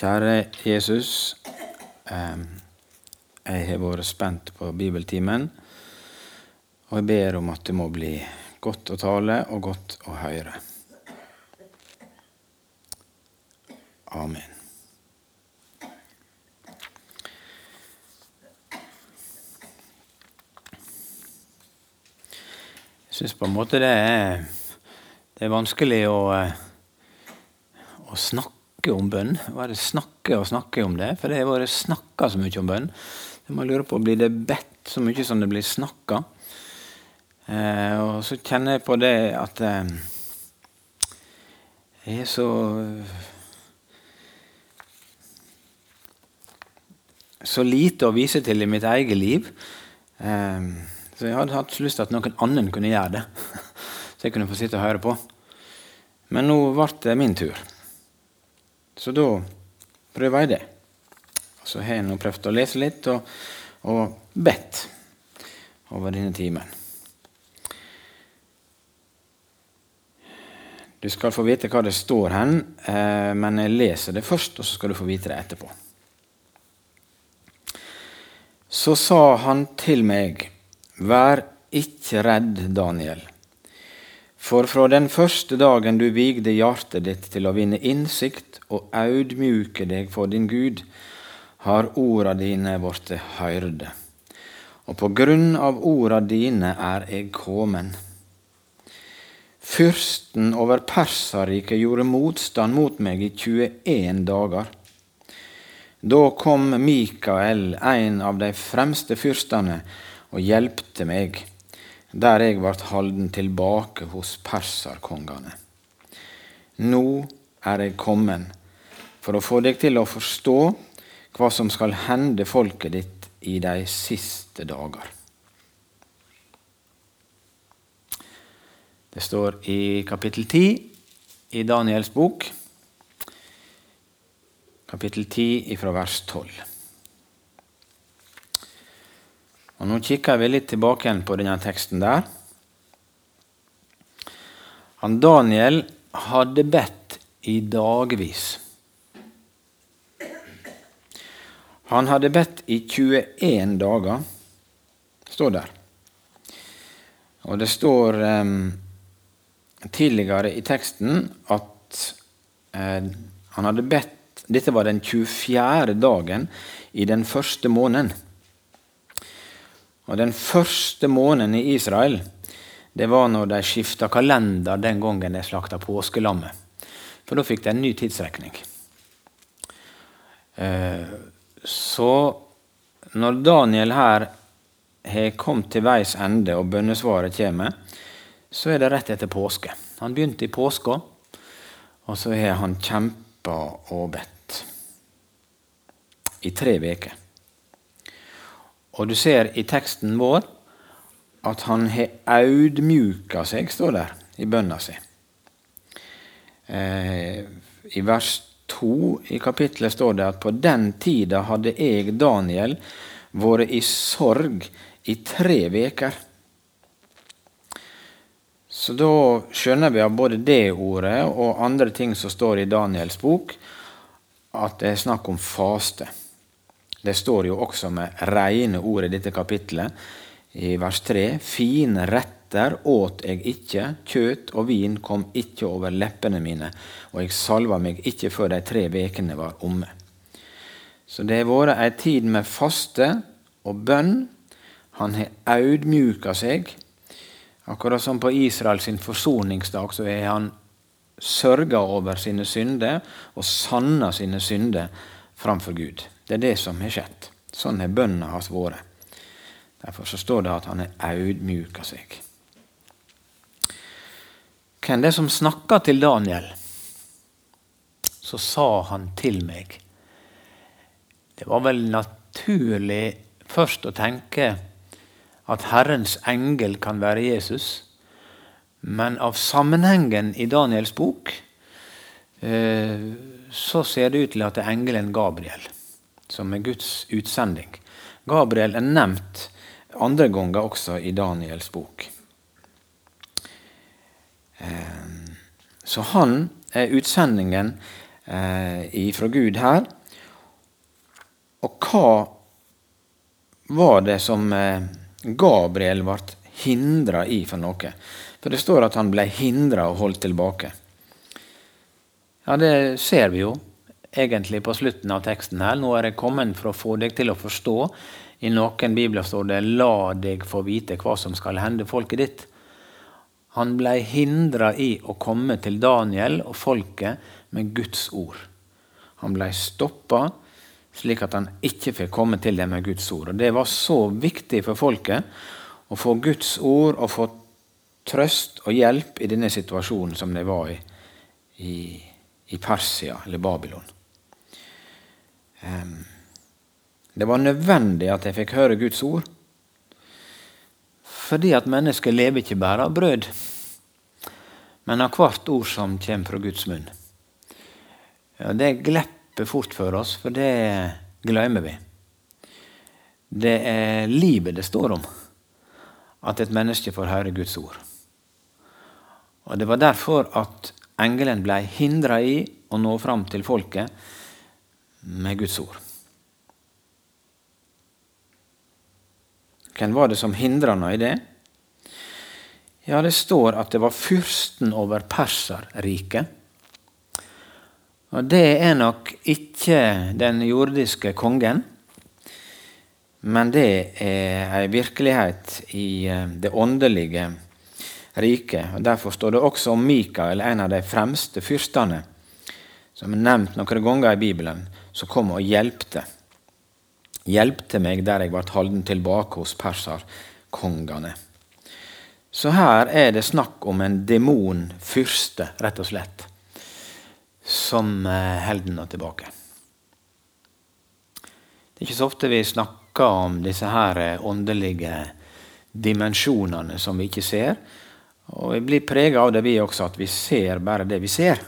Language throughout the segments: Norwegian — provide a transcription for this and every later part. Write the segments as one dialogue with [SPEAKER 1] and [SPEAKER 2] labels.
[SPEAKER 1] Kjære Jesus. Jeg har vært spent på bibeltimen, og jeg ber om at det må bli godt å tale og godt å høre. Amen. Jeg syns på en måte det er, det er vanskelig å, å snakke om bønn. Bare snakke og snakke om det, for det har vært snakka så mye om bønn. Så må lure på, Blir det bedt så mye som det blir snakka? Eh, og så kjenner jeg på det at eh, jeg er så Så lite å vise til i mitt eget liv. Eh, så jeg hadde hatt lyst til at noen annen kunne gjøre det. Så jeg kunne få sitte og høre på. Men nå ble det min tur. Så da prøver jeg det. Så har jeg nå prøvd å lese litt og, og bedt over denne timen. Du skal få vite hva det står hen, eh, men jeg leser det først, og så skal du få vite det etterpå. Så sa han til meg, vær ikke redd, Daniel. For fra den første dagen du vigde hjertet ditt til å vinne innsikt og audmjuke deg for din Gud, har orda dine blitt høyrde. Og på grunn av orda dine er eg komen. Fyrsten over Persariket gjorde motstand mot meg i 21 dager. Da kom Mikael, en av de fremste fyrstene, og hjelpte meg, der jeg ble holden tilbake hos perserkongene. Nå er jeg kommet for å få deg til å forstå hva som skal hende folket ditt i de siste dager. Det står i kapittel 10 i Daniels bok, kapittel 10 fra vers 12. Og Nå kikker vi litt tilbake igjen på denne teksten der. Han Daniel hadde bedt i dagvis. Han hadde bedt i 21 dager, står der. Og det står um, tidligere i teksten at eh, han hadde bedt Dette var den 24. dagen i den første måneden. Og Den første måneden i Israel det var når de skifta kalender den gangen de slakta påskelammet. For da fikk de en ny tidsrekning. Eh, så når Daniel her har kommet til veis ende og bønnesvaret kommer, så er det rett etter påske. Han begynte i påska, og så har han kjempa og bedt i tre uker. Og du ser i teksten vår at han har audmjuka seg, står der i bønna si. Eh, I vers 2 i kapittelet står det at på den tida hadde jeg, Daniel, vært i sorg i tre veker. Så da skjønner vi av både det ordet og andre ting som står i Daniels bok, at det er snakk om faste. Det står jo også med rene ord i dette kapittelet, i vers 3. Fine retter åt jeg ikke, kjøtt og vin kom ikke over leppene mine, og jeg salva meg ikke før de tre vekene var omme. Så det har vært ei tid med faste og bønn. Han har audmjuka seg Akkurat som på Israels forsoningsdag så har han sørga over sine synder og sanna sine synder framfor Gud. Det er det som har skjedd. Sånn har bønna hans vært. Derfor så står det at han har audmjuka seg. Hvem det som snakka til Daniel? Så sa han til meg. Det var vel naturlig først å tenke at Herrens engel kan være Jesus. Men av sammenhengen i Daniels bok eh, så ser det ut til at det er engelen Gabriel som er Guds utsending. Gabriel er nevnt andre ganger også i Daniels bok. Eh, så han er utsendingen eh, fra Gud her. Og hva var det som eh, Gabriel ble hindra i for noe? For det står at han ble hindra og holdt tilbake. Ja, det ser vi jo egentlig på slutten av teksten her. Nå er jeg kommet for å få deg til å forstå. I noen bibler står det 'la deg få vite hva som skal hende folket ditt'. Han ble hindra i å komme til Daniel og folket med Guds ord. Han ble stoppa slik at han ikke fikk komme til dem med Guds ord. Og Det var så viktig for folket å få Guds ord og få trøst og hjelp i denne situasjonen som de var i i, i Persia eller Babylon. Det var nødvendig at jeg fikk høre Guds ord. Fordi at mennesket lever ikke bare av brød, men av hvert ord som kommer fra Guds munn. Ja, det glepper fort for oss, for det glemmer vi. Det er livet det står om, at et menneske får høre Guds ord. Og Det var derfor at engelen ble hindra i å nå fram til folket med Guds ord. Hvem var det som hindra ham i det? Ja, Det står at det var fyrsten over Perserriket og det er nok ikke den jordiske kongen, men det er ei virkelighet i eh, det åndelige riket. Og Derfor står det også om Mikael, en av de fremste fyrstene, som er nevnt noen ganger i Bibelen, som kom og hjelpte. Hjelpte meg der jeg ble holden tilbake hos perserkongene. Så her er det snakk om en demonfyrste, rett og slett som eh, holder henne tilbake. Det er ikke så ofte vi snakker om disse her eh, åndelige dimensjonene som vi ikke ser. Og vi blir prega av det, vi også, at vi ser bare det vi ser.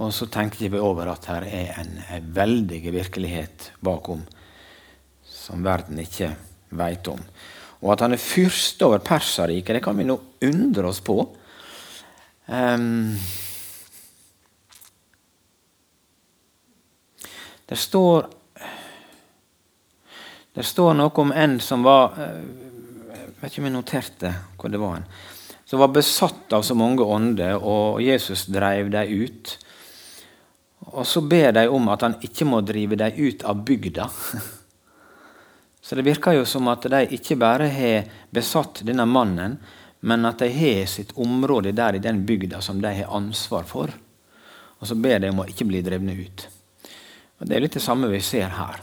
[SPEAKER 1] Og så tenkte vi over at her er en, en veldig virkelighet bakom som verden ikke veit om. Og at han er fyrste over Perserriket, det kan vi nå undre oss på. Um, Det står det står noe om en som var Jeg eh, vet ikke om jeg noterte hvor det var. en, Som var besatt av så mange ånder, og Jesus drev dem ut. Og så ber de om at han ikke må drive dem ut av bygda. Så det virker jo som at de ikke bare har besatt denne mannen, men at de har sitt område der i den bygda som de har ansvar for. Og så ber de om å ikke bli drevne ut. Og Det er litt det samme vi ser her.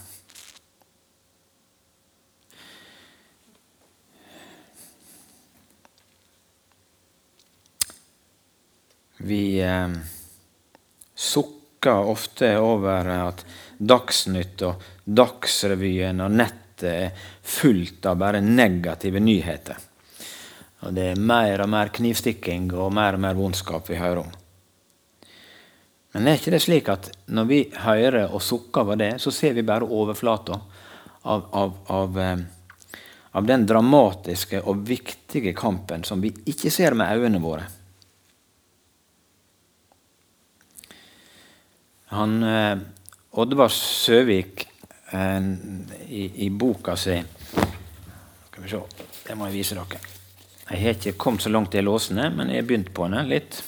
[SPEAKER 1] Vi eh, ofte over at Dagsnytt og Dagsrevyen og nettet er fullt av bare negative nyheter. Og Det er mer og mer knivstikking og mer og mer vondskap vi hører om. Men er ikke det slik at når vi hører og sukker over det, så ser vi bare overflata av, av, av, eh, av, den dramatiske og viktige kampen som vi ikke ser med øynene våre? Han, eh, Oddvar Søvik eh, i, i, boka si Skal vi se, det må jeg vise dere. Jeg har ikke kommet så langt i låsene, men jeg har begynt på den litt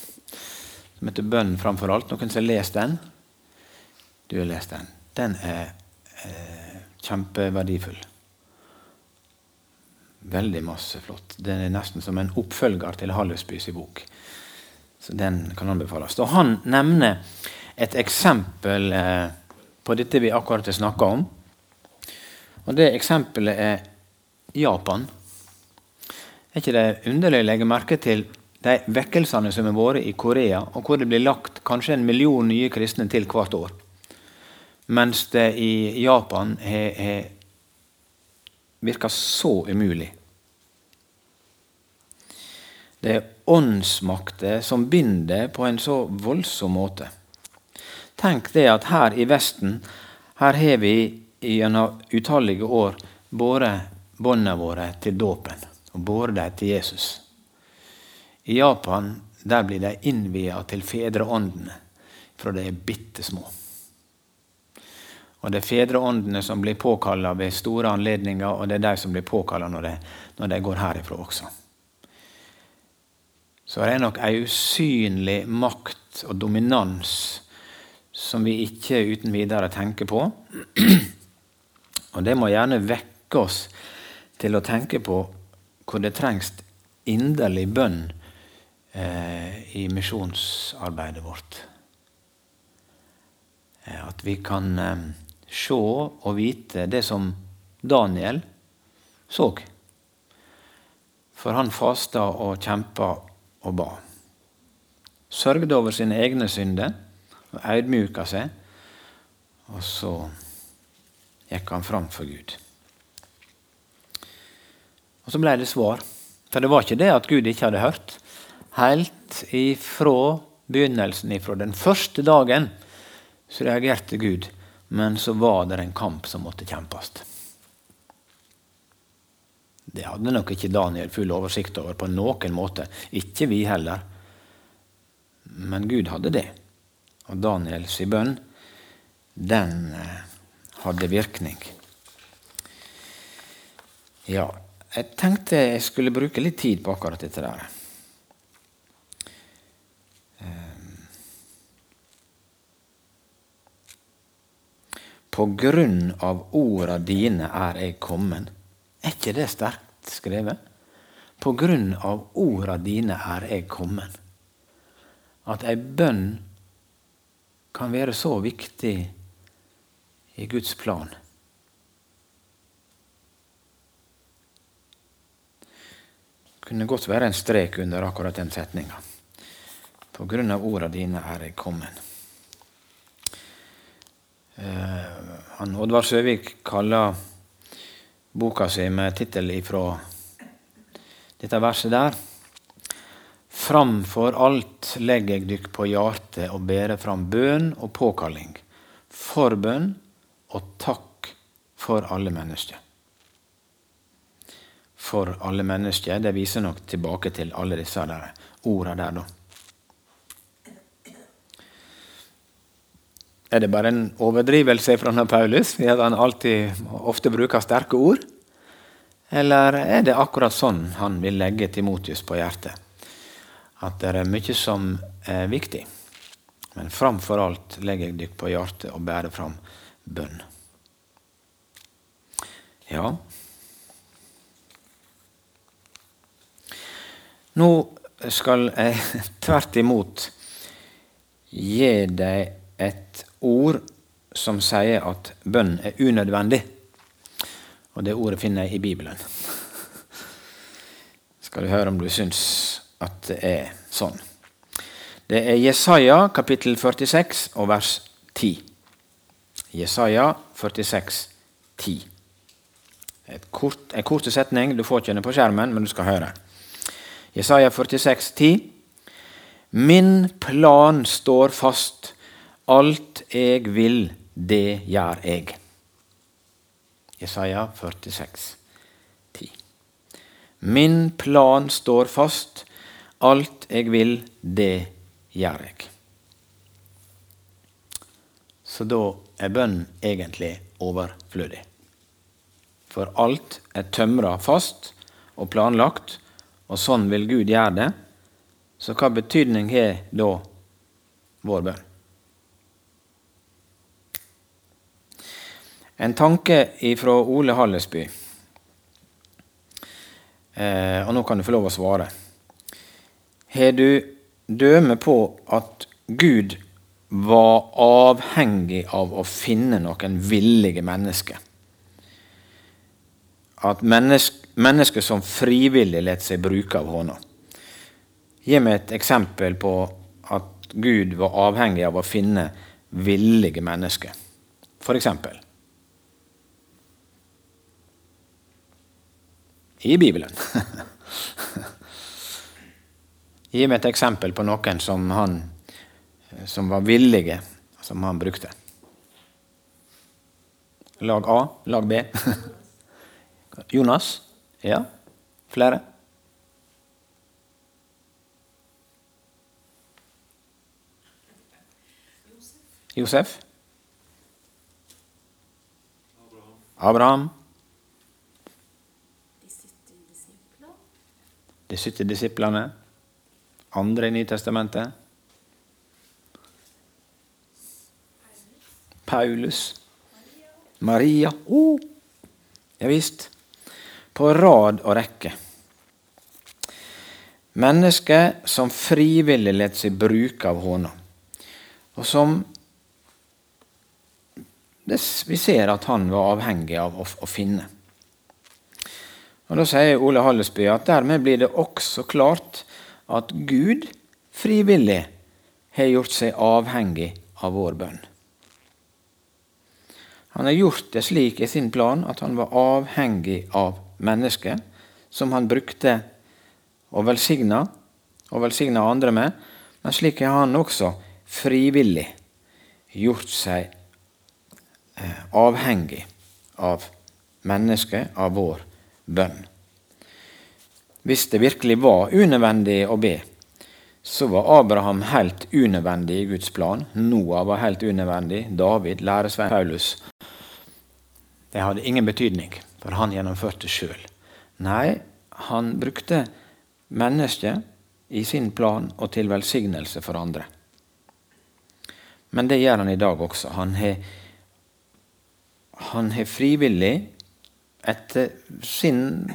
[SPEAKER 1] som heter 'Bønn framfor alt'. Noen som har lest den? Du har lest den. Den er eh, kjempeverdifull. Veldig masse flott. Den er nesten som en oppfølger til Hallesbys bok. Så den kan anbefales. Og han nevner et eksempel eh, på dette vi akkurat har snakka om. Og det eksempelet er Japan. Er ikke det underlig å legge merke til de vekkelsene som har vært i Korea, og hvor det blir lagt kanskje en million nye kristne til hvert år. Mens det i Japan har virka så umulig. Det er åndsmakter som binder på en så voldsom måte. Tenk det at her i Vesten her har vi gjennom utallige år båret båndene våre til dåpen og båret dem til Jesus. I Japan der blir de innvia til fedreåndene, fra de er bitte små. Og det er fedreåndene som blir påkalla ved store anledninger, og det er de som blir påkalla når, når, de går herifra også. Så det er nok ei usynlig makt og dominans som vi ikke uten videre tenker på. Og det må gjerne vekke oss til å tenke på hvor det trengs inderlig bønn eh, i misjonsarbeidet vårt. Eh, at vi kan eh, se og vite det som Daniel så. For han fasta og kjempa og ba. Sørgde over sine egne synder og audmjuka seg. Og så gikk han fram for Gud. Og så ble det svar. For det var ikke det at Gud ikke hadde hørt. Helt ifra begynnelsen, ifra den første dagen, så reagerte Gud. Men så var det en kamp som måtte kjempes. Det hadde nok ikke Daniel full oversikt over på noen måte. Ikke vi heller. Men Gud hadde det. Og Daniels bønn, den eh, hadde virkning. Ja, jeg tenkte jeg skulle bruke litt tid på akkurat dette der. Ehm. På grunn av orda dine er jeg kommen. Er ikke det sterkt skrevet? På grunn av orda dine er jeg kommen. At ei bønn kan være så viktig i Guds plan. Det kunne godt være en strek under akkurat den setninga. På grunn av orda dine er jeg kommet. Han Oddvar Søvik kaller boka si med tittel ifra dette verset der. Framfor alt legger jeg dykk på hjertet og bærer fram bønn og påkalling, forbønn og takk for alle mennesker. For alle mennesker, det viser nok tilbake til alle disse der, orda der, da. Er det bare en overdrivelse fra Paulus i at han alltid ofte bruker sterke ord? Eller er det akkurat sånn han vil legge Timotius på hjertet? At det er mye som er viktig. Men framfor alt legger jeg dykk på hjertet og bærer fram bønn. Ja Nå skal jeg tvert imot gi deg et ord som sier at bønn er unødvendig. Og det ordet finner jeg i Bibelen. Skal du høre om du syns at det er sånn. Det er Jesaja kapittel 46 og vers 10. Jesaja 46, 10. Et kort, en kort setning. Du får ikke den på skjermen, men du skal høre. Jesaja 46, 10. Min plan står fast. Alt jeg vil, det gjør jeg. Jesaja 46, 10. Min plan står fast. Alt jeg vil, det gjør jeg. Så da er bønn egentlig overflødig. For alt er tømra fast og planlagt, og sånn vil Gud gjøre det. Så hva betydning har da vår bønn? En tanke ifra Ole Hallesby. Eh, og nå kan du få lov å svare. Har du døme på at Gud var avhengig av å finne noen villige mennesker? At mennesker, menneske som frivillig lar seg bruke av hånda. Gi meg et eksempel på at Gud var avhengig av å finne villige mennesker. For eksempel. I Bibelen. Gi meg et eksempel på noen som, han, som var villige, som han brukte. Lag A, lag B. Jonas? Ja? Flere? Josef? Abraham. De 70 disiplene. Andre i Nytestamentet. Paulus. Maria. Oh. Ja visst. På rad og rekke. Mennesker som frivillig lot seg bruke av håna, og som vi ser at han var avhengig av å, å finne. Og Da sier Ole Hallesby at dermed blir det også klart at Gud frivillig har gjort seg avhengig av vår bønn. Han har gjort det slik i sin plan at han var avhengig av mennesket, som han brukte og velsigna, og velsigna andre med, men slik har han også frivillig gjort seg eh, avhengig av mennesket, av vår bønn. Hvis det virkelig var unødvendig å be, så var Abraham helt unødvendig i Guds plan. Noah var helt unødvendig. David, læresvein Paulus. Det hadde ingen betydning, for han gjennomførte sjøl. Nei, han brukte mennesket i sin plan og til velsignelse for andre. Men det gjør han i dag også. Han har, han har frivillig, etter sin,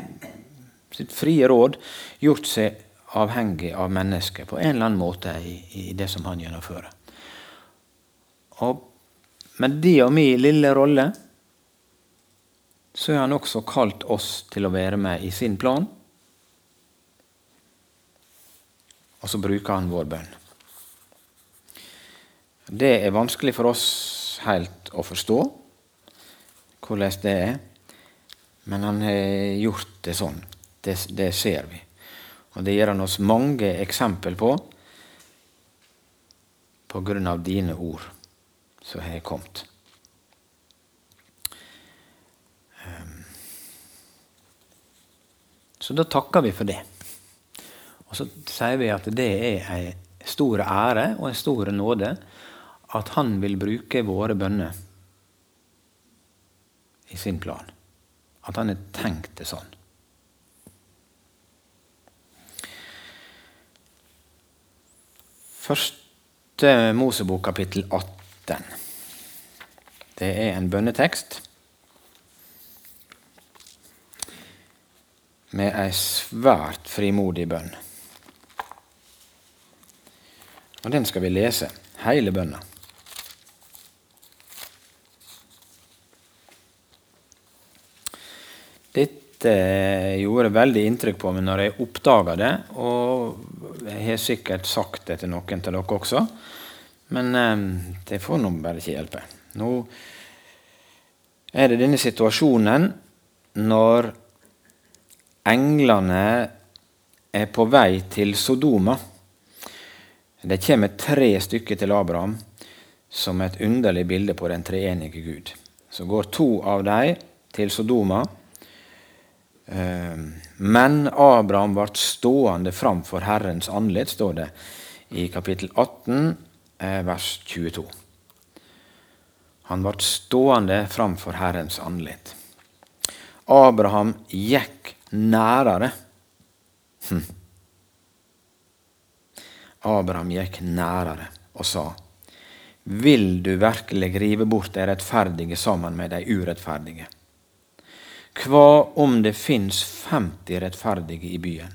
[SPEAKER 1] sitt frie råd, gjort seg avhengig av mennesket på en eller annen måte i, i det som han gjennomfører. Og med de og min lille rolle så har han også kalt oss til å være med i sin plan. Og så bruker han vår bønn. Det er vanskelig for oss helt å forstå hvordan det er, men han har gjort det sånn. Det, det ser vi. Og det gir han oss mange eksempel på på grunn av dine ord som har kommet. Ehm. Så da takker vi for det. Og så sier vi at det er en stor ære og en stor nåde at han vil bruke våre bønner i sin plan. At han har tenkt det sånn. Første Mosebok kapittel 18. Det er en bønnetekst med ei svært frimodig bønn. Og Den skal vi lese, hele bønna. Dette gjorde veldig inntrykk på meg når jeg oppdaga det, og jeg har sikkert sagt det til noen til dere også, men eh, det får nå bare ikke hjelpe. Nå er det denne situasjonen når englene er på vei til Sodoma. Det kommer tre stykker til Abraham som et underlig bilde på den treenige Gud. Så går to av dem til Sodoma men Abraham ble stående framfor Herrens anledd, står det i kapittel 18, eh, vers 22. Han ble stående framfor Herrens anledd. Abraham gikk nærere. Hm. Abraham gikk nærere og sa, Vil du virkelig rive bort de rettferdige sammen med de urettferdige? Hva om det fins 50 rettferdige i byen?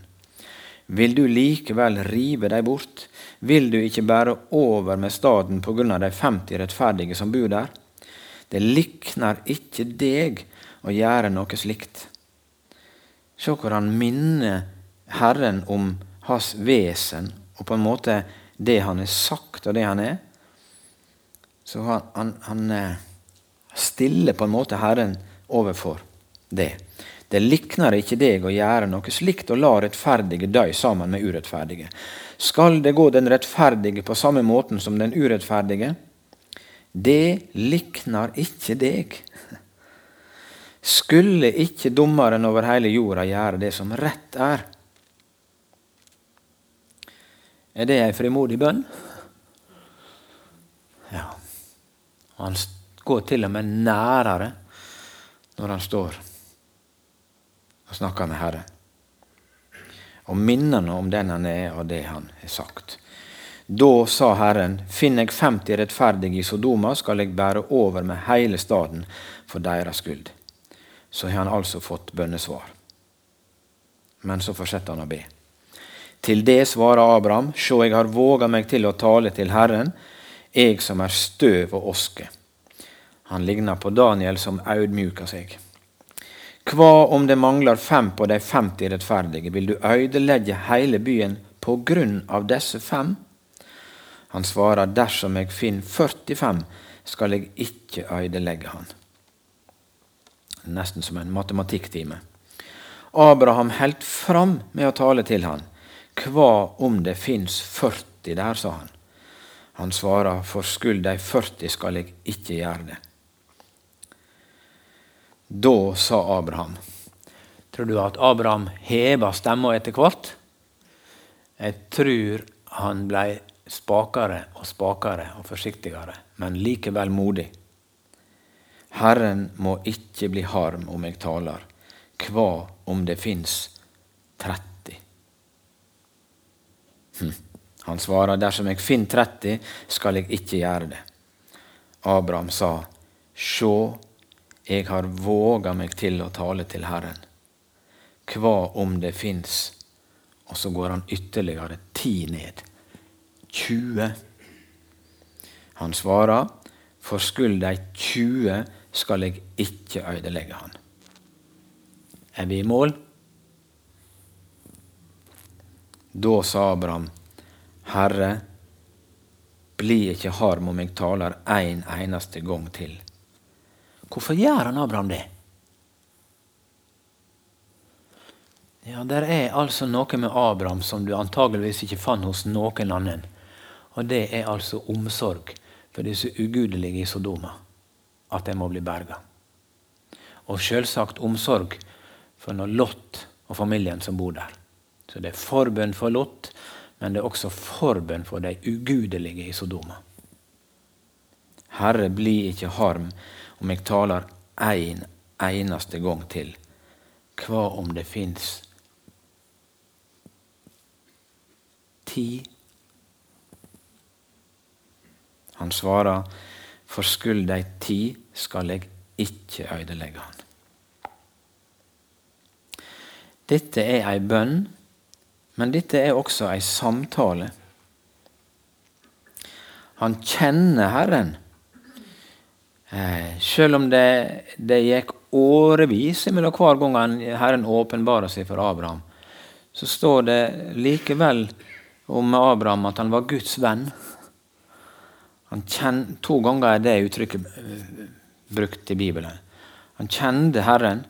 [SPEAKER 1] Vil du likevel rive dem bort? Vil du ikke bære over med staden på grunn av de 50 rettferdige som bor der? Det likner ikke deg å gjøre noe slikt. Se hvor han minner Herren om hans vesen og på en måte det han har sagt, og det han er. Så han, han, han eh, stiller på en måte Herren overfor det. Det likner ikke deg å gjøre noe slikt og la rettferdige dø sammen med urettferdige. Skal det gå den rettferdige på samme måten som den urettferdige? Det likner ikke deg. Skulle ikke dommeren over hele jorda gjøre det som rett er? Er det ei frimodig bønn? Ja. Han går til og med nærere når han står og snakker med Herren. Og minner ham om den han er, og det han har sagt. Da sa Herren, finner jeg 50 rettferdige i Sodoma, skal jeg bære over med hele staden for deres skyld. Så har han altså fått bønnesvar. Men så fortsetter han å be. Til det svarer Abraham, sjå, jeg har våga meg til å tale til Herren, jeg som er støv og oske. Han ligner på Daniel som audmjuker seg. Hva om det mangler fem på de 50 rettferdige, vil du ødelegge hele byen på grunn av disse fem? Han svarer, dersom jeg finner 45, skal jeg ikke ødelegge han. Nesten som en matematikktime. Abraham holdt fram med å tale til han. Hva om det fins 40 der, sa han. Han svarer, for skyld de 40 skal jeg ikke gjøre det. Da sa Abraham Tror du at Abraham heva stemma etter hvert? Jeg tror han blei spakere og spakere og forsiktigere, men likevel modig. Herren må ikke bli harm om jeg taler. Hva om det fins 30? Hm. Han svarer, dersom jeg finner 30, skal jeg ikke gjøre det. Abraham sa, Sjå, jeg har våga meg til å tale til Herren. Hva om det fins? Og så går han ytterligere ti ned. 20. Han svarer, for skulle de 20, skal jeg ikke ødelegge han. Er vi i mål? Da sa Abraham, Herre, bli ikke harm om jeg taler en eneste gang til. Hvorfor gjør han Abraham det? Ja, Det er altså noe med Abraham som du antageligvis ikke fant hos noen annen. Og det er altså omsorg for disse ugudelige i Sodoma. At de må bli berga. Og selvsagt omsorg for når Lot og familien som bor der. Så det er forbønn for Lot, men det er også forbønn for de ugudelige i Sodoma. Herre, bli ikke harm om jeg taler en eneste gang til. Hva om det fins ti Han svarer, for skyld de ti skal jeg ikke ødelegge han. Dette er ei bønn, men dette er også ei samtale. Han kjenner Herren. Eh, selv om det, det gikk årevis mellom hver gang Herren åpenbarer seg for Abraham, så står det likevel om Abraham at han var Guds venn. Kjenn, to ganger er det uttrykket eh, brukt i Bibelen. Han kjente Herren.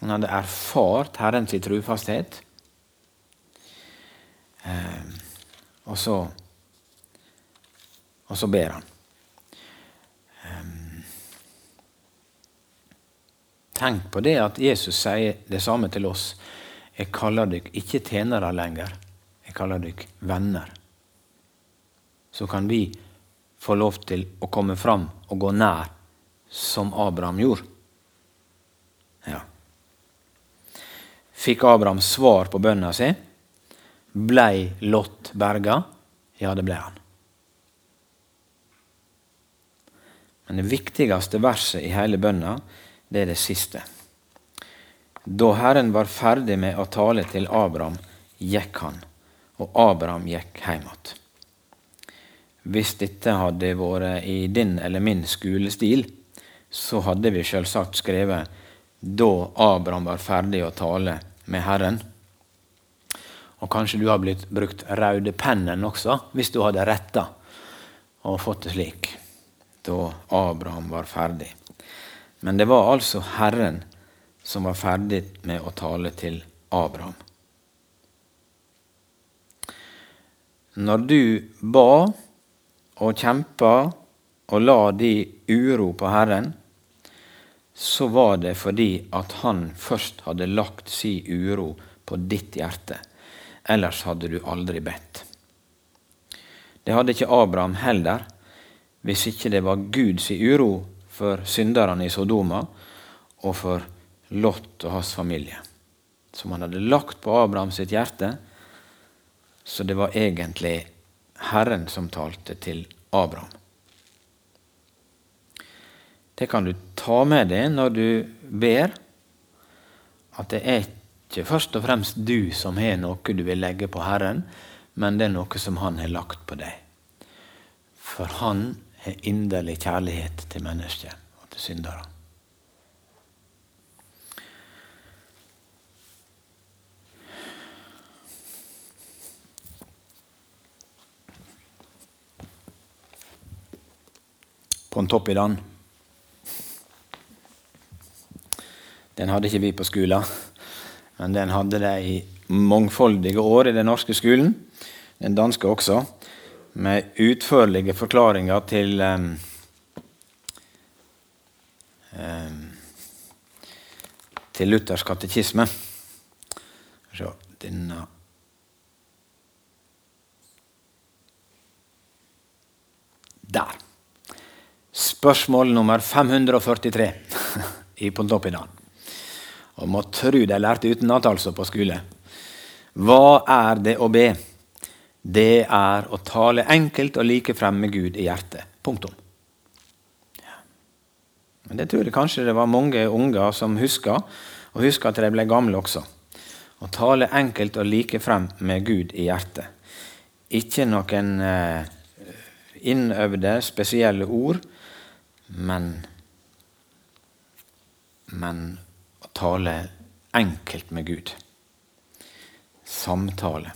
[SPEAKER 1] Han hadde erfart Herrens trufasthet. Eh, og så Og så ber han. Tenk på det at Jesus sier det samme til oss. Jeg kaller dere ikke tjenere lenger. Jeg kaller dere venner så kan vi få lov til å komme fram og gå nær, som Abraham gjorde. Ja. Fikk Abraham svar på bønna si? Blei Lot berga? Ja, det ble han. Men det viktigste verset i hele bønna, det er det siste. Da Herren var ferdig med å tale til Abraham, gikk han, og Abraham gikk hjem igjen. Hvis dette hadde vært i din eller min skolestil, så hadde vi selvsagt skrevet da Abraham var ferdig å tale med Herren. Og kanskje du har blitt brukt røde pennen også, hvis du hadde retta og fått det slik. Da Abraham var ferdig. Men det var altså Herren som var ferdig med å tale til Abraham. Når du ba og kjempa og la di uro på Herren, så var det fordi at han først hadde lagt si uro på ditt hjerte. Ellers hadde du aldri bedt. Det hadde ikke Abraham heller, hvis ikke det var Guds uro for synderne i Sodoma og for Lot og hans familie, som han hadde lagt på Abraham sitt hjerte. Så det var egentlig Herren som talte til Abraham. Det kan du ta med deg når du ber, at det er ikke først og fremst du som har noe du vil legge på Herren, men det er noe som Han har lagt på deg. For Han har inderlig kjærlighet til mennesker og til syndere. På en topp i den. Den hadde ikke vi på skolen, men den hadde de i mangfoldige år i den norske skolen. Den danske også, med utførlige forklaringer til um, um, til Luthers katekisme. Se, denne Der. Spørsmål nummer 543 i Pontoppidan. Og må tru de lærte utenat, altså, på skole. Hva er det å be? Det er å tale enkelt og like frem med Gud i hjertet. Punktum. Men Det tror jeg kanskje det var mange unger som huska, og huska at de ble gamle også. Å tale enkelt og like frem med Gud i hjertet. Ikke noen eh, innøvde, spesielle ord, men, men tale enkelt med Gud. Samtale.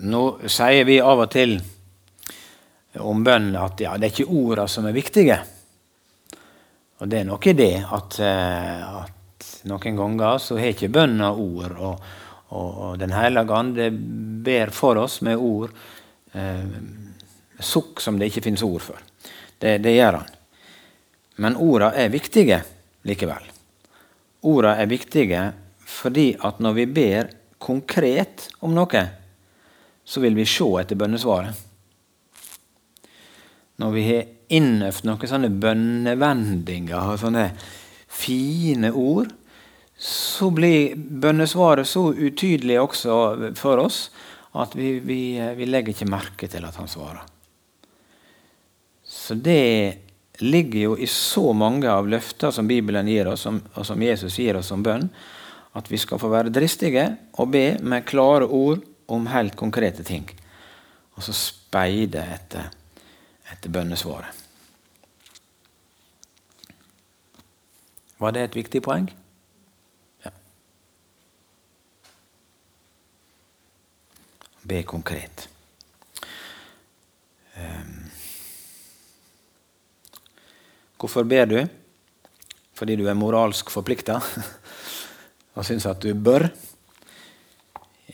[SPEAKER 1] Nå sier vi av og til om bønn at ja, det er ikke orda som er viktige. Og det er nok i det at, eh, at noen ganger så har ikke bønna ord. Og, og, og Den hellige ande ber for oss med ord. Eh, sukk som det ikke finnes ord for. Det, det gjør han. Men orda er viktige likevel. Orda er viktige fordi at når vi ber konkret om noe, så vil vi se etter bønnesvaret. Når vi har innøvd noen sånne bønnevendinger og sånne fine ord, så blir bønnesvaret så utydelig også for oss at vi, vi, vi legger ikke merke til at han svarer. Så det ligger jo i så mange av løfter som Bibelen gir oss, og som Jesus gir oss som bønn, at vi skal få være dristige og be med klare ord om helt konkrete ting. Og så speide etter, etter bønnesvaret. Var det et viktig poeng? Ja. Be konkret. Um. Hvorfor ber du? Fordi du er moralsk forplikta og syns at du bør?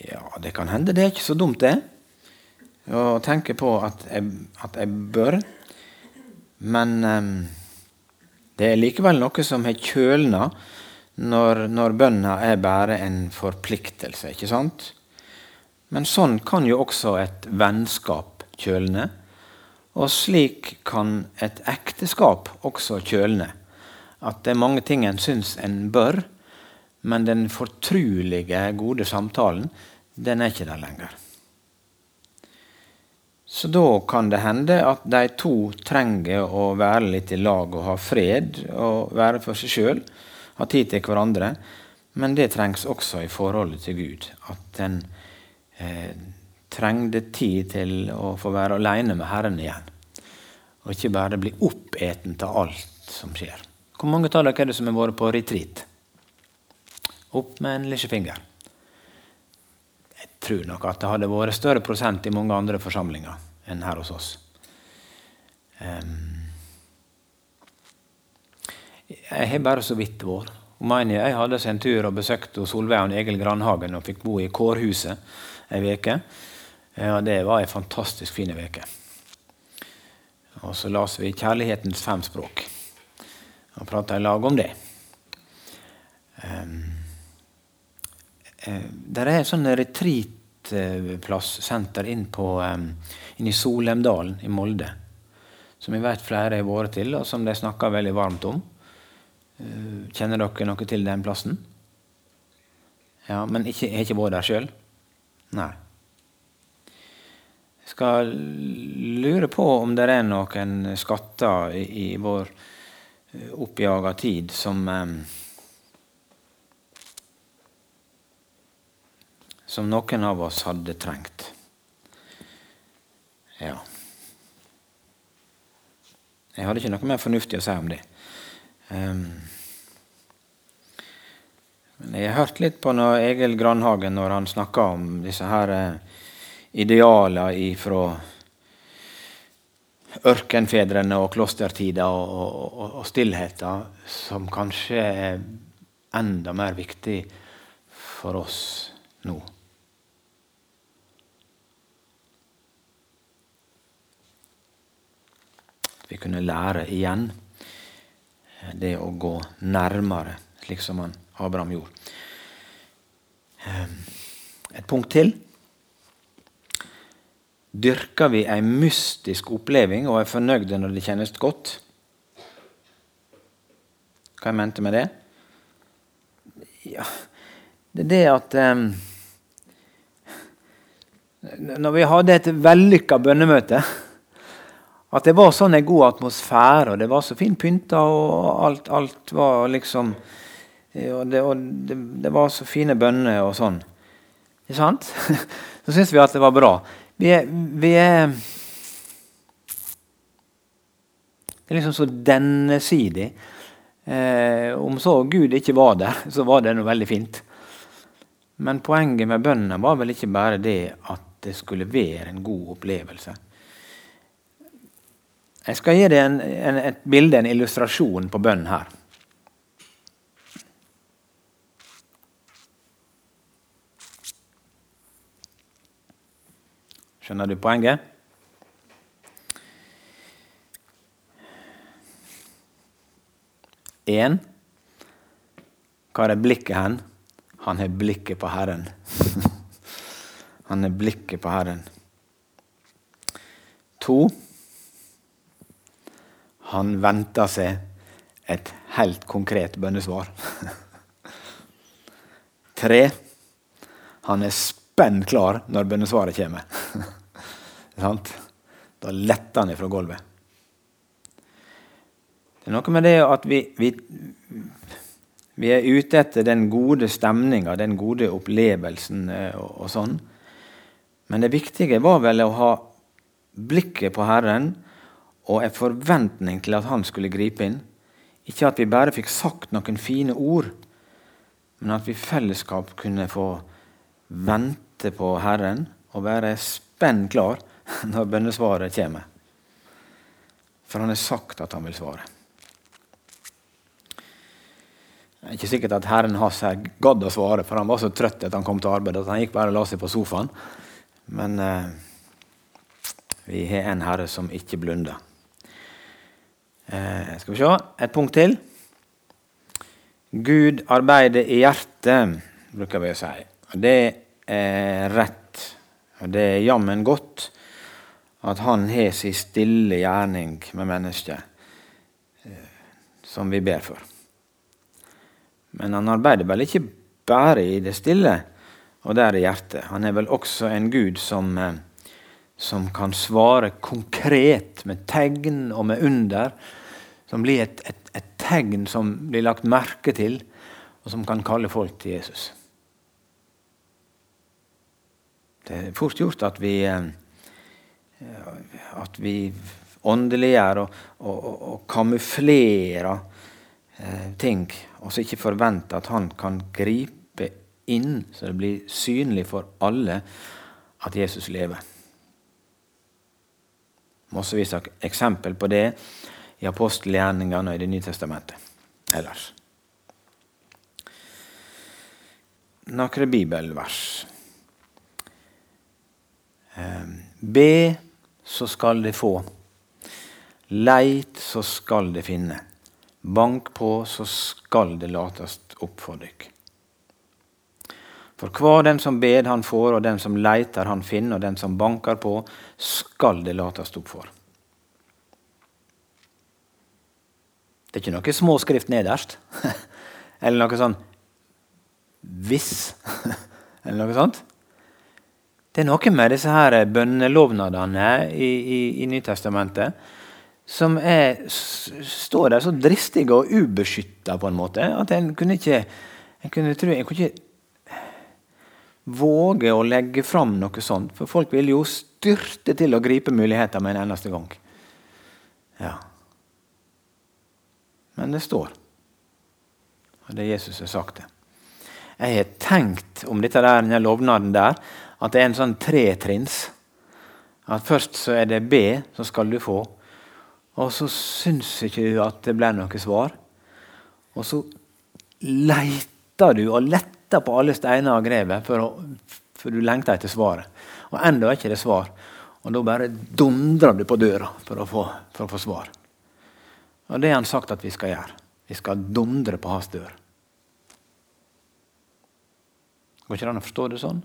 [SPEAKER 1] Ja, det kan hende. Det er ikke så dumt, det. Å tenke på at jeg, at jeg bør. Men um, det er likevel noe som har kjølna når, når bønna er bare en forpliktelse, ikke sant? Men sånn kan jo også et vennskap kjølne. Og slik kan et ekteskap også kjølne. At det er mange ting en syns en bør, men den fortrulige, gode samtalen, den er ikke der lenger. Så da kan det hende at de to trenger å være litt i lag og ha fred og være for seg sjøl, ha tid til hverandre. Men det trengs også i forholdet til Gud. At en eh, trengte tid til å få være alene med Herren igjen. Og ikke bare bli oppeten av alt som skjer. Hvor mange av dere er det som har vært på retreat? Opp med en lillefinger. Jeg tror nok at det hadde vært større prosent i mange andre forsamlinger enn her hos oss. Um, jeg har bare så vidt vært. Jeg hadde en tur og besøkte Solveig og Egil Grandhagen og fikk bo i kårhuset ei uke. Ja, det var ei fantastisk fin uke. Og så las vi 'Kjærlighetens fem språk' og prata i lag om det. Um, det er et sånt kontaktplassenter inn, inne inn i Solheimdalen i Molde. Som jeg vet flere har vært til, og som de snakker veldig varmt om. Kjenner dere noe til den plassen? Ja, Men ikke, har ikke vært der sjøl? Nei. Jeg skal lure på om det er noen skatter i, i vår oppjaga tid som som noen av oss hadde trengt. Ja. Jeg hadde ikke noe mer fornuftig å si om det. Um, men jeg har hørt litt på Egil Grandhagen når han snakka om disse her uh, idealene fra ørkenfedrene og klostertida og, og, og, og stillheten, som kanskje er enda mer viktig for oss nå. Vi kunne lære igjen det å gå nærmere, slik som han Abraham gjorde. Ehm, et punkt til. Dyrker vi ei mystisk oppleving og er fornøyde når det kjennes godt? Hva jeg mente med det? Ja, det er det at um, Når vi hadde et vellykka bønnemøte at det var sånn en god atmosfære, og det var så fint pynta, og alt, alt var liksom Og, det, og det, det, var så fine bønner og sånn. Ikke sant? Så syns vi at det var bra. Vi er, vi er Det er liksom så dennesidig. Eh, om så Gud ikke var der, så var det noe veldig fint. Men poenget med bønnen var vel ikke bare det at det skulle være en god opplevelse. Jeg skal gi deg en, en, et bilde, en illustrasjon på bønn her. Skjønner du poenget? Én. Hva er blikket hen? Han har blikket på Herren. Han har blikket på Herren. To. Han venter seg et helt konkret bønnesvar. Tre. Han er spenn klar når bønnesvaret kommer. da letter han ifra gulvet. Det er noe med det at vi, vi, vi er ute etter den gode stemninga, den gode opplevelsen eh, og, og sånn. Men det viktige var vel å ha blikket på Herren og en forventning til at han skulle gripe inn. Ikke at vi bare fikk sagt noen fine ord, men at vi i fellesskap kunne få vente på Herren og være spenn klar når bønnesvaret kommer. For han har sagt at han vil svare. Det er ikke sikkert at Herren hans gadd å svare, for han var så trøtt at han kom til arbeid at han gikk bare og la seg på sofaen. Men eh, vi har en Herre som ikke blunder. Eh, skal vi se et punkt til. Gud arbeider i hjertet, bruker vi å si. Og det er rett. Og det er jammen godt at han har sin stille gjerning med mennesket, eh, som vi ber for. Men han arbeider vel ikke bare i det stille og der i hjertet. Han er vel også en Gud som, eh, som kan svare konkret med tegn og med under som blir et, et, et, tegn som blir lagt merke til, og som kan kalle folk til Jesus. Det er fort gjort at vi, eh, at vi åndeliggjør og, og, og, og kamuflerer eh, ting, og så ikke forventer at han kan gripe inn, så det blir synlig for alle at Jesus lever. Massevis av eksempel på det i apostelgjerningene og i Det nye testamentet ellers. Noen bibelvers. Ehm, be, så skal de få. Leit, så skal de finne. Bank på, så skal det latast opp for dykk. For hver den som ber, han får, og den som leiter, han finner, og den som banker på, skal det latast opp for. Det er ikke noe småskrift nederst. Eller noe sånn 'hvis'. Eller noe sånt. Det er noe med disse her bønnelovnadene i, i, i Nytestamentet som er, står der så dristige og ubeskytta på en måte at en kunne ikke en kunne, tro, en kunne ikke våge å legge fram noe sånt. For folk vil jo styrte til å gripe muligheter med en eneste gang. Ja. Men det står. Og det er Jesus har sagt det. Jeg har tenkt om dette der, denne lovnaden der, at det er en sånn tretrinns. At først så er det B, så skal du få. Og så syns ikke du at det ble noe svar. Og så leiter du og letter på alle steiner og grever, for, for du lengter etter svaret. Og ennå er ikke det svar. Og da bare dundrer du på døra for å få, for å få svar. Og det har han sagt at vi skal gjøre. Vi skal dundre på hans dør. Går ikke det an å forstå det sånn?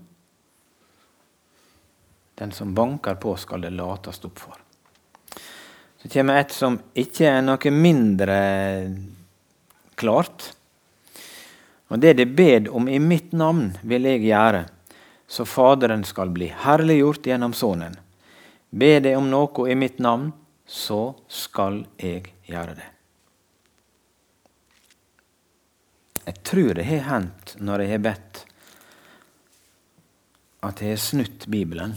[SPEAKER 1] Den som banker på, skal det latast opp for. Så kommer et som ikke er noe mindre klart. Og det de bed om i mitt navn, vil jeg gjøre, så Faderen skal bli herliggjort gjennom Sønnen. Be de om noe i mitt navn, så skal jeg gjøre det. Jeg tror det har hendt når jeg har bedt, at jeg har snutt Bibelen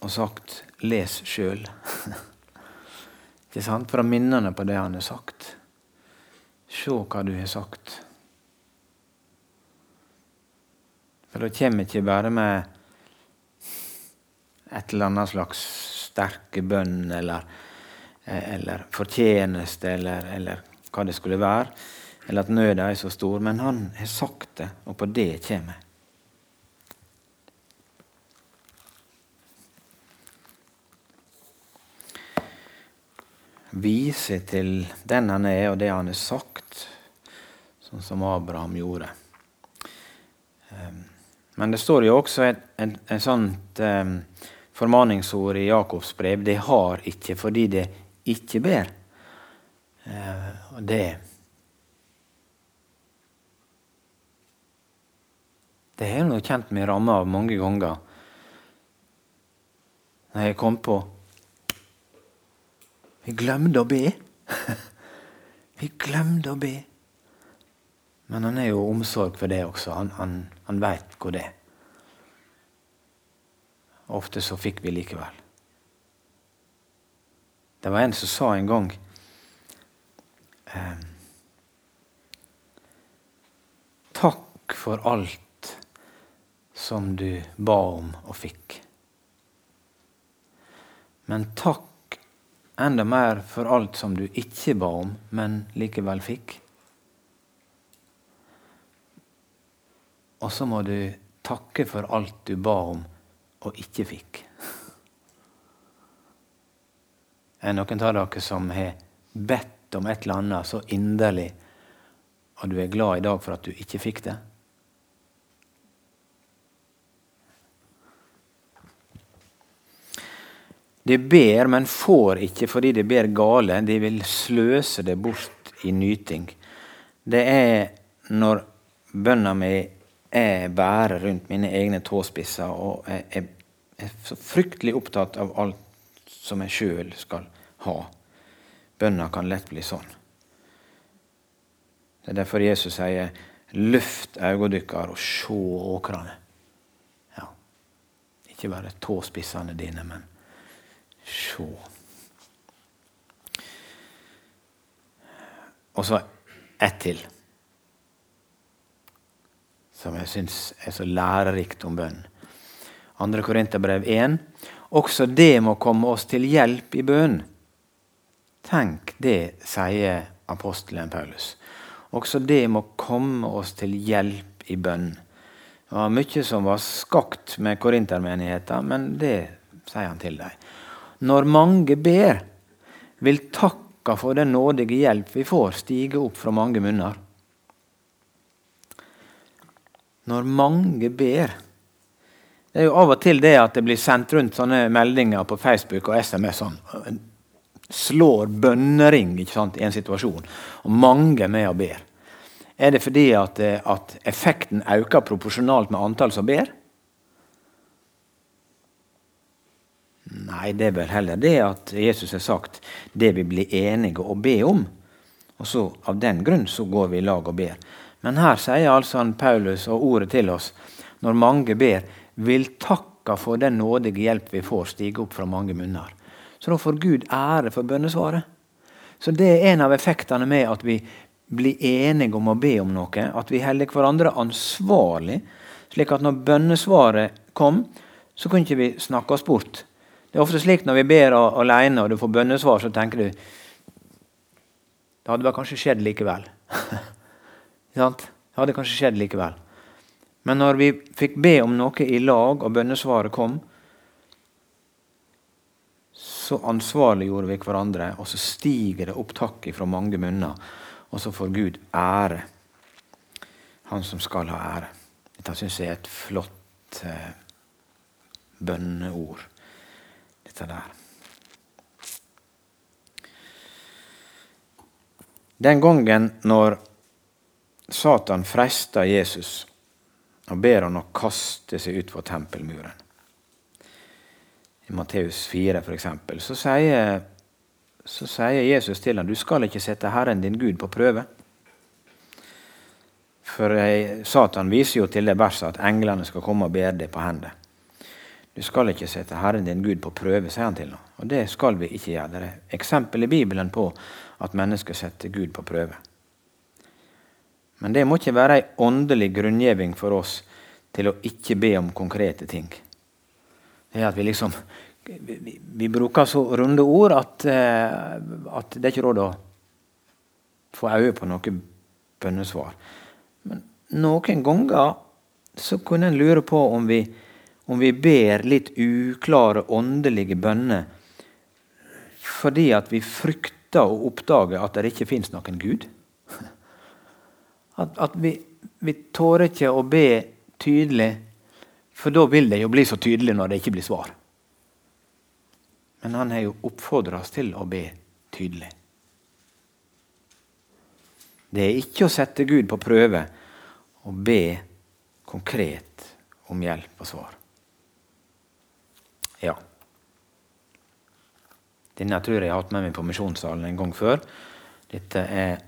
[SPEAKER 1] og sagt 'les sjøl'. Ikke sant? Fra minnene på det han har sagt. Se hva du har sagt. For da kommer ikke bare med et eller annet slags sterke bønn eller, eller fortjeneste eller, eller, hva det skulle være, eller at nøda er så stor. Men han har sagt det, og på det kommer Vise til den han er, og det han har sagt, sånn som Abraham gjorde. Um, men det står jo også et, et, et sånt um, formaningsord i Jakobs brev. Det har ikke fordi det ikke ber. Og det Det har jeg kjent meg ramma av mange ganger. Når jeg kom på Vi glemte å be. Vi glemte å be. Men han er jo omsorg for det også. Han, han, han veit hvor det er. Ofte så fikk vi likevel. Det var en som sa en gang eh, Takk for alt som du ba om og fikk. Men takk enda mer for alt som du ikke ba om, men likevel fikk. Og så må du takke for alt du ba om og ikke fikk. Er det noen av dere som har bedt om et eller annet så inderlig, og du er glad i dag for at du ikke fikk det? De ber, men får ikke fordi de ber gale. De vil sløse det bort i nyting. Det er når bønna mi jeg bærer rundt mine egne tåspisser og jeg, er så fryktelig opptatt av alt som jeg sjøl skal ha. Bønna kan lett bli sånn. Det er derfor Jesus sier 'løft øynene og se åkrene'. Ja. Ikke bare tåspissene dine, men se. Og så ett til som jeg syns er så lærerikt om bønn. 2. Korinterbrev 1. Også det må komme oss til hjelp i bønn. Tenk det, sier apostelen Paulus. Også det må komme oss til hjelp i bønn. Det var mye som var skakt med korintermenigheten, men det sier han til dem. Når mange ber, vil takka for den nådige hjelp vi får, stige opp fra mange munner. Når mange ber Det er jo av og til det at det blir sendt rundt sånne meldinger på Facebook og SMS. sånn, Slår bønnering ikke sant, i en situasjon, og mange med og ber. Er det fordi at, eh, at effekten øker proporsjonalt med antall som ber? Nei, det er vel heller det at Jesus har sagt det vi blir enige å be om. Og så Av den grunn så går vi i lag og ber. Men her sier altså han Paulus og ordet til oss når mange ber, vil takka for den nådige hjelp vi får, stige opp fra mange munner. Så da får Gud ære for bønnesvaret. Så det er en av effektene med at vi blir enige om å be om noe. At vi holder hverandre ansvarlig, slik at når bønnesvaret kom, så kunne ikke vi snakke oss bort. Det er ofte slik når vi ber alene og du får bønnesvar, så tenker du Det hadde vel kanskje skjedd likevel. det hadde kanskje skjedd likevel. Men når vi fikk be om noe i lag, og bønnesvaret kom, så ansvarliggjorde vi hverandre, og så stiger det opp takk fra mange munner. Og så får Gud ære. Han som skal ha ære. Dette syns jeg er et flott eh, bønneord. Dette der. Den gangen når Satan frester Jesus og ber han å kaste seg ut på tempelmuren i Matteus 4 f.eks., så sier, så sier Jesus til ham du skal ikke sette Herren din Gud på prøve. For Satan viser jo til det verset at englene skal komme og bære deg på hendene. Du skal ikke sette Herren din Gud på prøve, sier han til ham. Og det skal vi ikke gjøre. Det er eksempel i Bibelen på at mennesker setter Gud på prøve. Men det må ikke være ei åndelig grunngjeving for oss til å ikke be om konkrete ting er at vi liksom vi, vi bruker så runde ord at, eh, at, det er ikke råd å få øye på noe bønnesvar. Men noen ganger så kunne en lure på om vi, om vi ber litt uklare åndelige bønner fordi at vi frykter å oppdage at det ikke fins noen Gud. At, at vi, vi tårer ikke å be tydelig for da vil det jo bli så tydelig når det ikke blir svar. Men han har jo oppfordra oss til å be tydelig. Det er ikke å sette Gud på prøve å be konkret om hjelp og svar. Ja. Denne tror jeg jeg har hatt med meg på misjonssalen en gang før. Dette er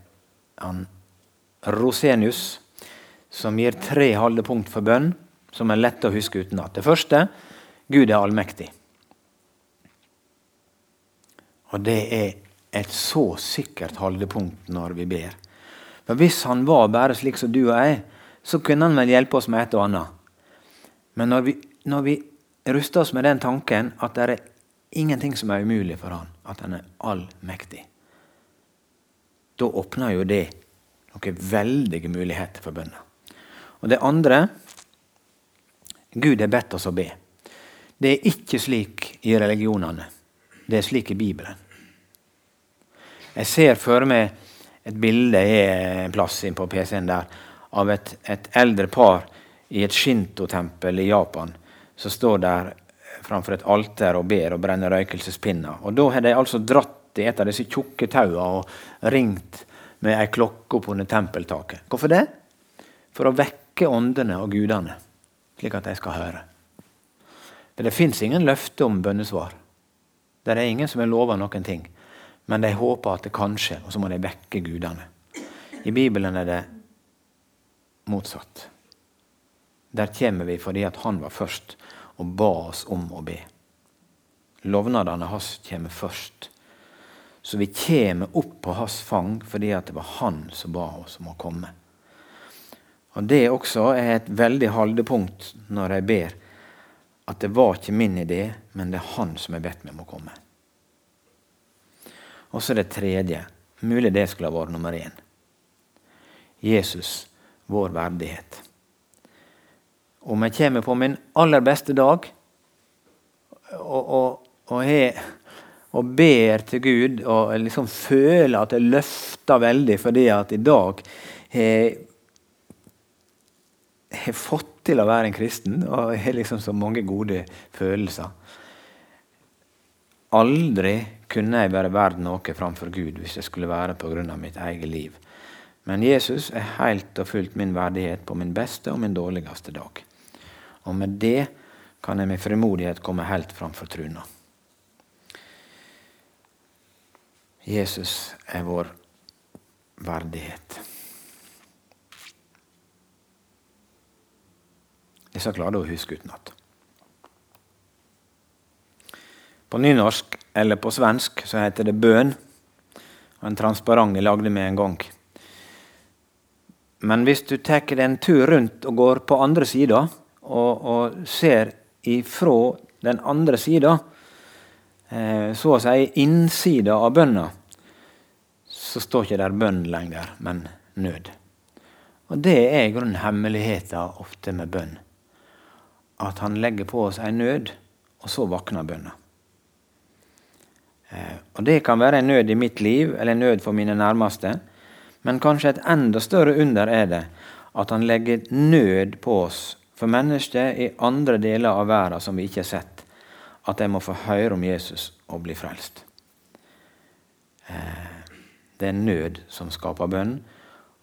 [SPEAKER 1] han Rosenius, som gir tre haldepunkt for bønn som er lett å huske utenat. Det første Gud er allmektig. Og det er et så sikkert holdepunkt når vi ber. For Hvis han var bare slik som du og jeg, så kunne han vel hjelpe oss med et og annet. Men når vi, når vi ruster oss med den tanken at det er ingenting som er umulig for han, at han er allmektig, da åpner jo det noen veldige muligheter for bønner. Og det andre Gud har bedt oss å be. Det er ikke slik i religionene. Det er slik i Bibelen. Jeg ser for meg et bilde en plass inn på PC-en der av et, et, eldre par i et shinto-tempel i Japan som står der framfor et alter og ber og brenner røykelsespinner. Og Da har de altså dratt i et av disse tjukke taua og ringt med ei klokke opp under tempeltaket. Hvorfor det? For å vekke åndene og gudene slik at de skal høre. For Det fins ingen løfte om bønnesvar. Det er ingen som har lova noen ting. Men de håper at det kan skje, og så må de vekke gudene. I Bibelen er det motsatt. Der kommer vi fordi at han var først og ba oss om å be. Lovnadene hans kommer først. Så vi kommer opp på hans fang fordi det var han som ba oss om å komme. Og Det også er et veldig haldepunkt når jeg ber, at det var ikke min idé, men det er han som har bedt meg om å komme. Og så det tredje. Mulig det skulle ha vært nummer én. Jesus, vår verdighet. Om jeg kommer på min aller beste dag og, og, og, jeg, og ber til Gud og liksom føler at jeg løfter veldig fordi at i dag har jeg fått til å være en kristen og har liksom så mange gode følelser. Aldri kunne jeg være verdt noe framfor Gud hvis det skulle være pga. mitt eget liv. Men Jesus er helt og fullt min verdighet på min beste og min dårligste dag. Og med det kan jeg med frimodighet komme helt framfor truna. Jesus er vår verdighet. Jeg skal klare å huske utenat. På nynorsk eller på svensk så heter det bøn. En transparent jeg lagde med en gang. Men hvis du tar deg en tur rundt og går på andre sida, og, og, ser ifra den andre sida, så å si innsida av bønna, så står ikke der bønn lenger, men nød. Og Det er i grunnen hemmeligheten ofte med bønn. At han legger på oss en nød, og så våkner bønna. Eh, og Det kan være en nød i mitt liv, eller en nød for mine nærmeste. Men kanskje et enda større under er det at han legger nød på oss for mennesker i andre deler av verden som vi ikke har sett. At jeg må få høre om Jesus og bli frelst. Eh, det er nød som skaper bønn,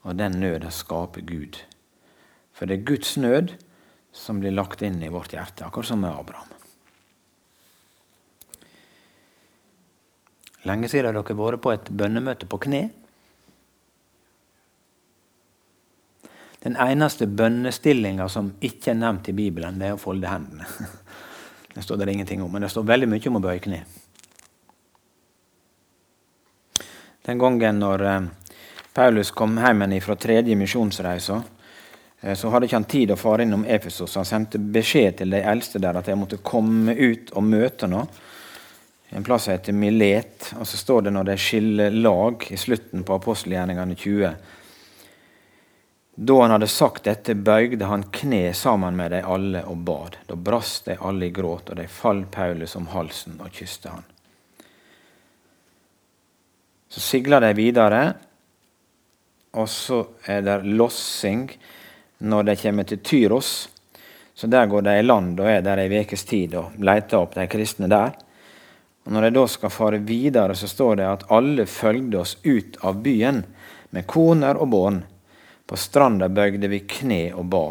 [SPEAKER 1] og den nøda skaper Gud. For det er Guds nød som blir lagt inn i vårt hjerte, akkurat som med Abraham. Lenge siden har dere vært på et bønnemøte på kne. Den eneste bønnestillinga som ikke er nevnt i Bibelen, det er å folde hendene. Det står det ingenting om, men det står veldig mye om å bøye kne. Den gangen når eh, Paulus kom hjem fra tredje misjonsreise, eh, så hadde ikke han tid å fare innom Efesos. Han sendte beskjed til de eldste der at de måtte komme ut og møte noe en plass heter Milet. Og så står det når de skiller lag i slutten på apostelgjerningene 20. Da han hadde sagt dette, bøygde han kne sammen med de alle og bad. Da brast de alle i gråt, og de falt Paulus om halsen og kysste han. Så sigler de videre, og så er det lossing når de kommer til Tyros. Så der går de i land og er der ei ukes tid og leter opp de kristne der. Og Når de da skal fare videre, så står det at alle følgde oss ut av byen med koner og barn. På stranda bøgde vi kne og ba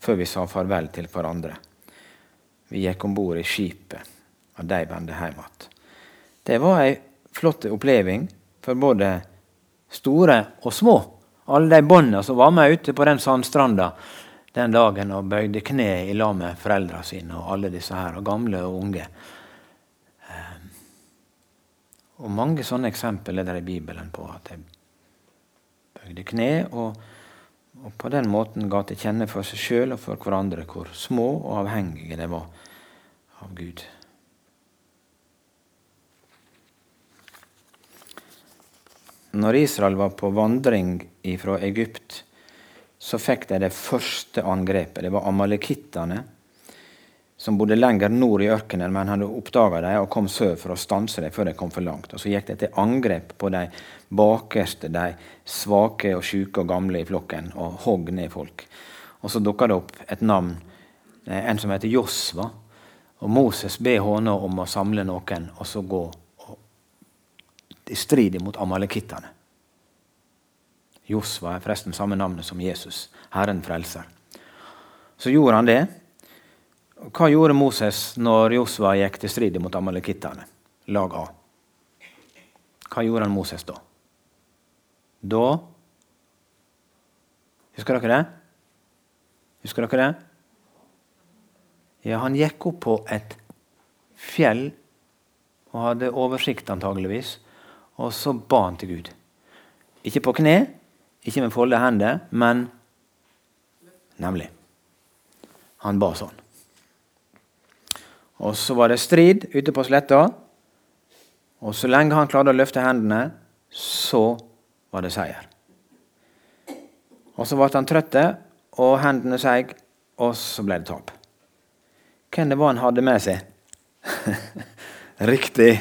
[SPEAKER 1] før vi sa farvel til hverandre. Vi gikk om bord i skipet, og de vendte hjem igjen. Det var ei flott oppleving for både store og små. Alle de båndene som var med ute på den sandstranda den dagen og bøyde kne i lag med foreldrene sine og alle disse her, og gamle og unge. Og mange sånne eksempel er det i Bibelen på at de bøyde kne og, og på den måten ga til kjenne for seg sjøl og for hverandre hvor små og avhengige de var av Gud. Når Israel var på vandring fra Egypt, så fikk de det første angrepet. Det var amalekittene som bodde lenger nord i ørkenen, men hadde oppdaga dem og kom sør for å stanse dem før de kom for langt. Og Så gikk det til angrep på de bakerste, de svake og sjuke og gamle i flokken, og hogg ned folk. Og Så dukka det opp et navn, eh, en som heter Josva. Og Moses ber henne om å samle noen og så gå i strid mot amalekittene. Josva er forresten samme navnet som Jesus, Herren frelser. Så gjorde han det. Hva gjorde Moses når Josva gikk til strid mot amalekittene? Lag A. Hva gjorde han Moses da? Da Husker dere det? Husker dere det? Ja, han gikk opp på et fjell og hadde oversikt, antageligvis. Og så ba han til Gud. Ikke på kne, ikke med folde hender, men nemlig. Han ba sånn. Og så var det strid ute på sletta. Og så lenge han klarte å løfte hendene, så var det seier. Og så ble han trøtt, og hendene seig, og så ble det tap. Hvem det var han hadde med seg? Riktig.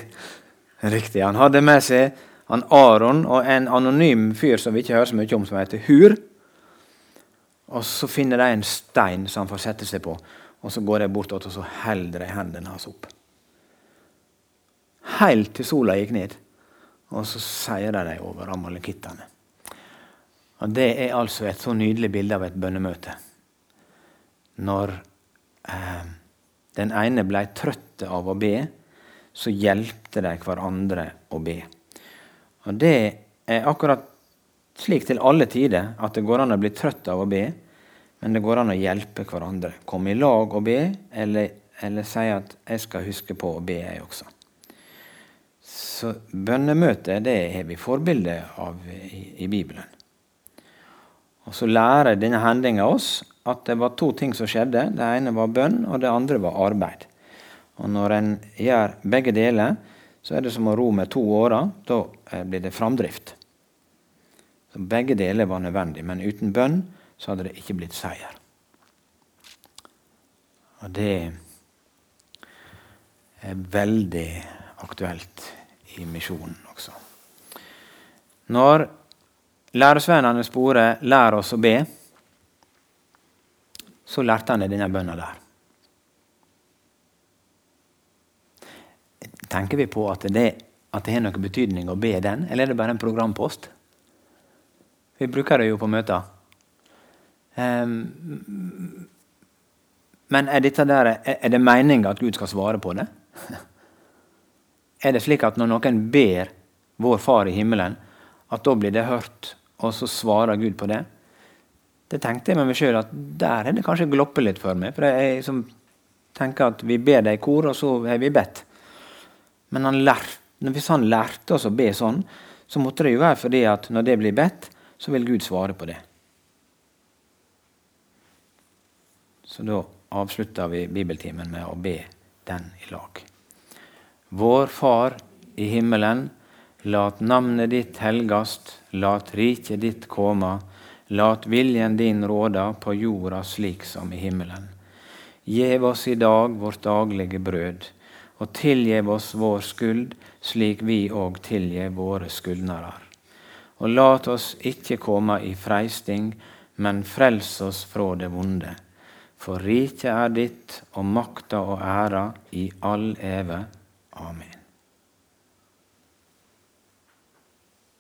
[SPEAKER 1] Riktig. Han hadde med seg han Aron og en anonym fyr som vi ikke hører så mye om, som heter Hur. Og så finner de en stein som han får sette seg på, og så går jeg bort og så holder jeg hendene hans opp. Helt til sola gikk ned, og så seirer de over amalekittene. Og Det er altså et så nydelig bilde av et bønnemøte. Når eh, den ene ble trøtt av å be, så hjelpte de hverandre å be. Og Det er akkurat slik til alle tider at det går an å bli trøtt av å be, men det går an å hjelpe hverandre. Komme i lag og be, eller, eller si at 'jeg skal huske på å be', jeg også. Så bønnemøte det har vi forbilde av i, i Bibelen. Og Så lærer denne hendinga oss at det var to ting som skjedde. Det ene var bønn, og det andre var arbeid. Og Når en gjør begge deler, så er det som å ro med to årer. Da eh, blir det framdrift. Så Begge deler var nødvendig, men uten bønn så hadde det ikke blitt seier. Og det er veldig aktuelt i misjonen også. Når læresvennene sporer 'lær oss å be', så lærte han denne bønna der. Tenker vi på at det, at det har noen betydning å be den, eller er det bare en programpost? Vi bruker det jo på møter. Um, men er, der, er det meninga at Gud skal svare på det? Er det slik at når noen ber vår Far i himmelen, at da blir det hørt, og så svarer Gud på det? Det tenkte jeg med meg sjøl at der er det kanskje gloppet litt for meg. For jeg som tenker at vi ber det i kor, og så har vi bedt. Men han lærte, hvis han lærte oss å be sånn, så måtte det jo være fordi at når det blir bedt, så vil Gud svare på det. Så da avslutter vi bibeltimen med å be den i lag. Vår Far i himmelen. Lat navnet ditt helgast, lat riket ditt komme, Lat viljen din råda på jorda slik som i himmelen. Gjev oss i dag vårt daglige brød, og tilgjev oss vår skuld, slik vi òg tilgjev våre skyldnere. Og lat oss ikke komme i freisting, men frels oss fra det vonde. For riket er ditt, og makta og æra i all eve. Amen.